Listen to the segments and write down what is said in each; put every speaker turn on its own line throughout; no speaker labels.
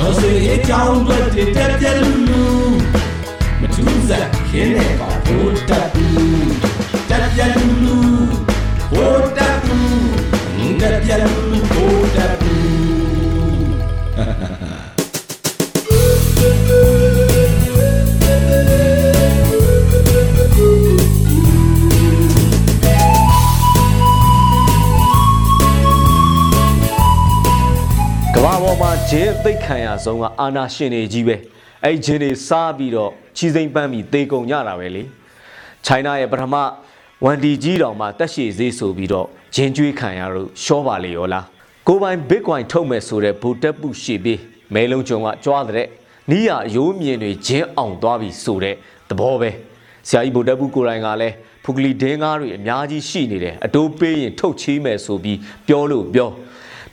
တော်စေအကြောင်းတွေတက်ပြက်လူလူမထူးစားခင်းနေပါဘိုးတက်ဘူးတက်ပြက်လူ
ဂျင်းသိတ်ခံရဆုံးကအာနာရှင်တွေကြီးပဲအဲ့ဂျင်းတွေစားပြီးတော့ချီစိမ့်ပန်းပြီးသေကုန်ကြတာပဲလေချိုင်းနာရဲ့ပထမဝန်ဒီကြီးတောင်မှတက်ရှည်ဈေးဆိုပြီးတော့ဂျင်းကျွေးခံရလို့ရှောပါလေရောလားကိုပိုင် Bitcoin ထုတ်မယ်ဆိုတဲ့ဘူတက်ပုရှေပြီးမဲလုံးကျုံကကြွားတဲ့နီးရရိုးမြင်တွေဂျင်းအောင်သွားပြီဆိုတဲ့သဘောပဲဆရာကြီးဘူတက်ပုကိုယ်တိုင်ကလည်းဖူကလီဒင်းကားတွေအများကြီးရှိနေတယ်အတိုးပေးရင်ထုတ်ချေးမယ်ဆိုပြီးပြောလို့ပြော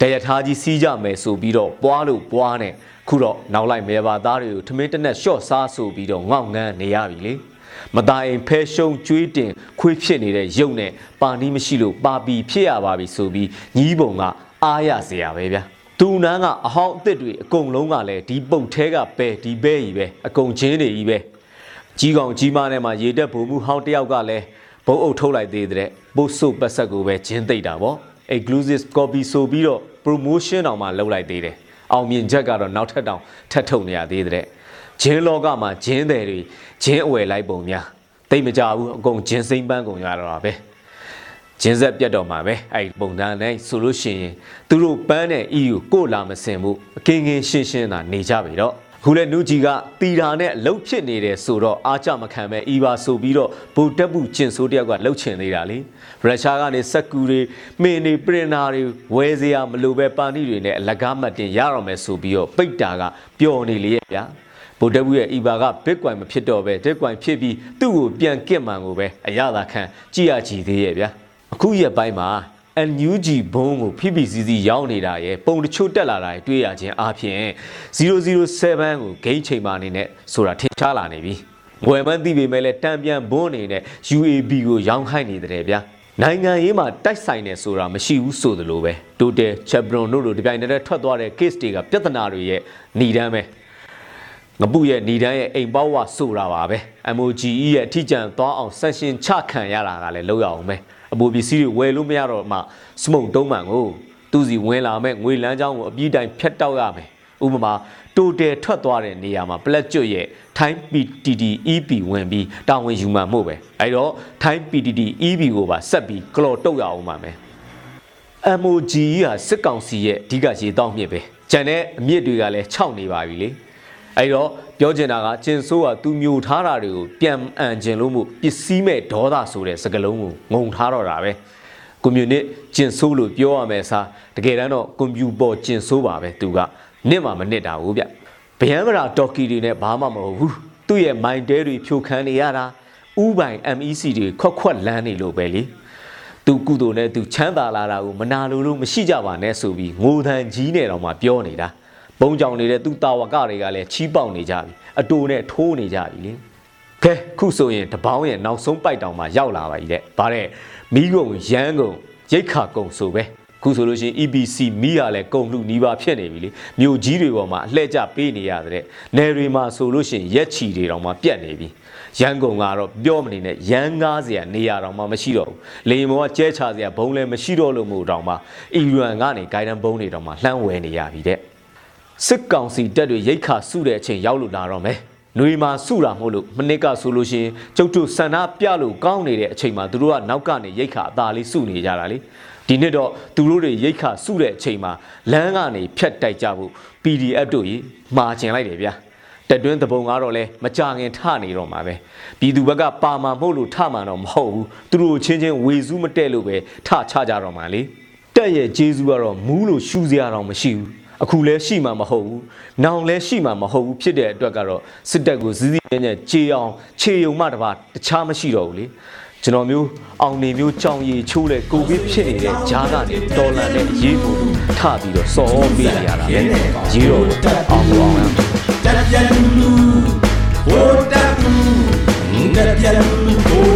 တရထားကြီးစီးကြမယ်ဆိုပြီးတော့ပွားလို့ပွားနဲ့ခုတော့နောက်လိုက်မဲပါသားတွေကိုထမင်းတနက်ရှော့စားဆိုပြီးတော့ငေါက်ငန်းနေရပြီလေမတိုင်ဖဲရှုံကျွေးတင်ခွေးဖြစ်နေတဲ့ရုပ်နဲ့ပါနီးမရှိလို့ပါပီဖြစ်ရပါပြီဆိုပြီးညီးပုံကအားရစရာပဲဗျာသူနန်းကအဟောင်းအစ်စ်တွေအကုန်လုံးကလည်းဒီပုတ်သေးကပဲဒီပဲကြီးပဲအကုန်ချင်းတွေကြီးပဲကြီးကောင်ကြီးမနဲ့မှရေတက်ဘုံမှုဟောင်းတယောက်ကလည်းဘုံအုပ်ထုတ်လိုက်သေးတဲ့ပို့ဆုတ်ပတ်ဆက်ကိုပဲဂျင်းသိမ့်တာပေါ့ exclusive copy ဆိုပြီးတော့ promotion တောင်မှလုပ်လိုက်သေးတယ်အောင်မြင်ချက်ကတော့နောက်ထပ်တောင်ထပ်ထုတ်နေရသေးတဲ့ဂျင်းလောကမှာဂျင်းတယ်တွေဂျင်းအဝယ်လိုက်ပုံများတိတ်မကြဘူးအကုန်ဂျင်းစိမ့်ပန်းကုန်ရတော့ပဲဂျင်းဆက်ပြတ်တော့မှာပဲအဲ့ပုံစံနဲ့ဆိုလို့ရှိရင်သူတို့ပန်းတဲ့ EU ကိုလာမစင်ဘူးအကင်းကင်းရှင်းရှင်းသာနေကြပြီတော့ ခုလဲနူဂျီကတီတာနဲ့လှုပ်ဖြစ်နေတယ်ဆိုတော့အားကြမခံပဲအီပါဆိုပြီးတော့ဘူတက်ပူကျင်ဆိုးတယောက်ကလှုပ်ချင်သေးတာလေရုရှားကနေစက်ကူတွေမင်းတွေပရင်နာတွေဝယ်စရာမလိုပဲပါဏိတွေနဲ့အလကားမှတ်တင်ရတော့မယ်ဆိုပြီးတော့ပိတ်တာကပျော်နေလေရဲ့ဗျာဗိုလ်တပ်ဘူးရဲ့အီဘာက Bitcoin မဖြစ်တော့ပဲ Bitcoin ဖြစ်ပြီးသူ့ကိုပြန်ကစ်မှန်ကိုပဲအရသာခံကြည့်ရကြည့်သေးရဲ့ဗျာအခုရက်ပိုင်းမှာ NUG ဘုံကို PPCC ရောက်နေတာရယ်ပုံတချို့တက်လာတာရယ်တွေ့ရခြင်းအပြင်007ကိုဂိမ်းချိန်မှအနေနဲ့ဆိုတာထင်ရှားလာနေပြီဝယ်မှန်းသိပေမဲ့လည်းတံပြန်ဘုံအနေနဲ့ UAB ကိုရောင်းခိုင်းနေတဲ့ဗျာနိုင်ငံရေးမှာတိုက်ဆိုင်နေဆိုတာမရှိဘူးဆိုသလိုပဲ Total Chevron တို့တို့ဒီပြိုင်တည်းထွက်သွားတဲ့ case တွေကပြဿနာတွေရဲ့ဏီတန်းပဲငပုရဲ့ဏီတန်းရဲ့အိမ်ပေါ့ဝဆိုတာပါပဲ MOGE ရဲ့အထီးကျန်သွားအောင်ဆန်ရှင်ချခံရတာကလည်းလောက်ရအောင်ပဲ အပူပစ္စည်းတွေဝယ်လို့မရတော့မှစမုတ်တုံးမှန်ကိုသူစီဝင်လာမဲ့ငွေလမ်းကြောင်းကိုအပြည့်တိုင်းဖြတ်တောက်ရမယ်ဥပမာတိုတယ်ထွက်သွားတဲ့နေရာမှာပလက်ကျွတ်ရဲ့ထိုင်း PTT EP ဝင်ပြီးတာဝန်ယူမှမို့ပဲအဲတော့ထိုင်း PTT EP ကိုပါဆက်ပြီးကလော်တုတ်ရအောင်ပါမယ် MOG ဟာစစ်ကောင်စီရဲ့အဓိကရေတောက်မြစ်ပဲကျန်တဲ့အမြစ်တွေကလည်းခြောက်နေပါပြီလေ အဲ့တော့ပြောချင်တာကကျင်ဆိုးကသူမျိုးထားတာတွေကိုပြန်အံကျင်လို့မှုပစ္စည်းမဲ့ဒေါသဆိုတဲ့စကားလုံးကိုငုံထားတော့တာပဲကွန်မြူနစ်ကျင်ဆိုးလို့ပြောရမယ်စားတကယ်တမ်းတော့ကွန်ပျူပေါ်ကျင်ဆိုးပါပဲသူကနစ်မှမနစ်တာဘူးဗျဗျမ်းမရာတော်ကီတွေနဲ့ဘာမှမဟုတ်ဘူးသူ့ရဲ့မိုင်တဲတွေဖြိုခန်းနေရတာဥပိုင် MEC တွေခွက်ခွက်လန်းနေလို့ပဲလေသူကုသိုလ်နဲ့သူချမ်းသာလာတာကိုမနာလိုလို့မရှိကြပါနဲ့ဆိုပြီးငိုတန်ကြီးနဲ့တော့မှပြောနေတာ ဘုံကြောင်နေတဲ့သူတာဝကတွေကလည်းချီးပေါက်နေကြပြီအတူနဲ့ထိုးနေကြပြီလေကဲခုဆိုရင်တပေါင်းရဲ့နောက်ဆုံးပိုက်တောင်မှရောက်လာပါပြီတဲ့ဗါတဲ့မိကုံရမ်းကုံရိတ်ခါကုံဆိုပဲခုဆိုလို့ရှိရင် EBC မိရလဲကုံလူနီးပါဖြစ်နေပြီလေမြို့ကြီးတွေပေါ်မှာအလှည့်ကျပေးနေရတဲ့နယ်တွေမှာဆိုလို့ရှိရင်ရက်ချီတွေတောင်မှပြတ်နေပြီရန်ကုန်ကတော့ပြောမနေနဲ့ရန်ကားစရာနေရာတောင်မှမရှိတော့ဘူးလေမောကကျဲချစရာဘုံလည်းမရှိတော့လို့မို့တောင်မှအီရန်ကနေဂိုင်ဒန်ဘုံတွေတောင်မှလှမ်းဝဲနေရပြီတဲ့ စစ်ကောင်စီတပ်တွေရိတ်ခါစုတဲ့အချိန်ရောက်လို့လာတော့မယ်။နှွေမှာစုတာမဟုတ်လို့မနစ်ကဆိုလို့ရှိရင်ကျုပ်တို့ဆန္ဒပြလို့ကောင်းနေတဲ့အချိန်မှာသူတို့ကနောက်ကနေရိတ်ခါအသာလေးစုနေကြတာလေ။ဒီနှစ်တော့သူတို့တွေရိတ်ခါစုတဲ့အချိန်မှာလမ်းကနေဖြတ်တိုက်ကြဖို့ PDF တို့ကြီးမှာကျင်လိုက်တယ်ဗျာ။တက်တွင်းသဘုံကတော့လဲမကြခင်ထနေတော့မှာပဲပြည်သူဘက်ကပါမှာမဟုတ်လို့ထမှာတော့မဟုတ်ဘူးသူတို့ချင်းချင်းဝေစုမတက်လို့ပဲထချကြတော့မှာလေတက်ရဲ့ဂျေဇူးကတော့မူးလို့ရှူစရာတော့မရှိဘူး အခုလဲရှိမှာမဟုတ်ဘူး။နောင်လဲရှိမှာမဟုတ်ဘူးဖြစ်တဲ့အတွက်ကတော့စစ်တပ်ကိုစည်းစည်းညံ့ညံ့ခြေအောင်ခြေယုံမှတပါတခြားမရှိတော့ဘူးလေ။ကျွန်တော်မျိုးအောင်နေမျိုးကြောင်ရည်ချိုးတဲ့ကိုဗစ်ဖြစ်နေတဲ့ဂျားကနေတော်လန်တဲ့အရေးပေါ်ထပြီးတော့စော်ပေးနေရတာပဲ။ရေးတော့အောင်အောင်ရ
တက်ပြလူလူဟိုတက်ဘူးတက်ပြလူလူ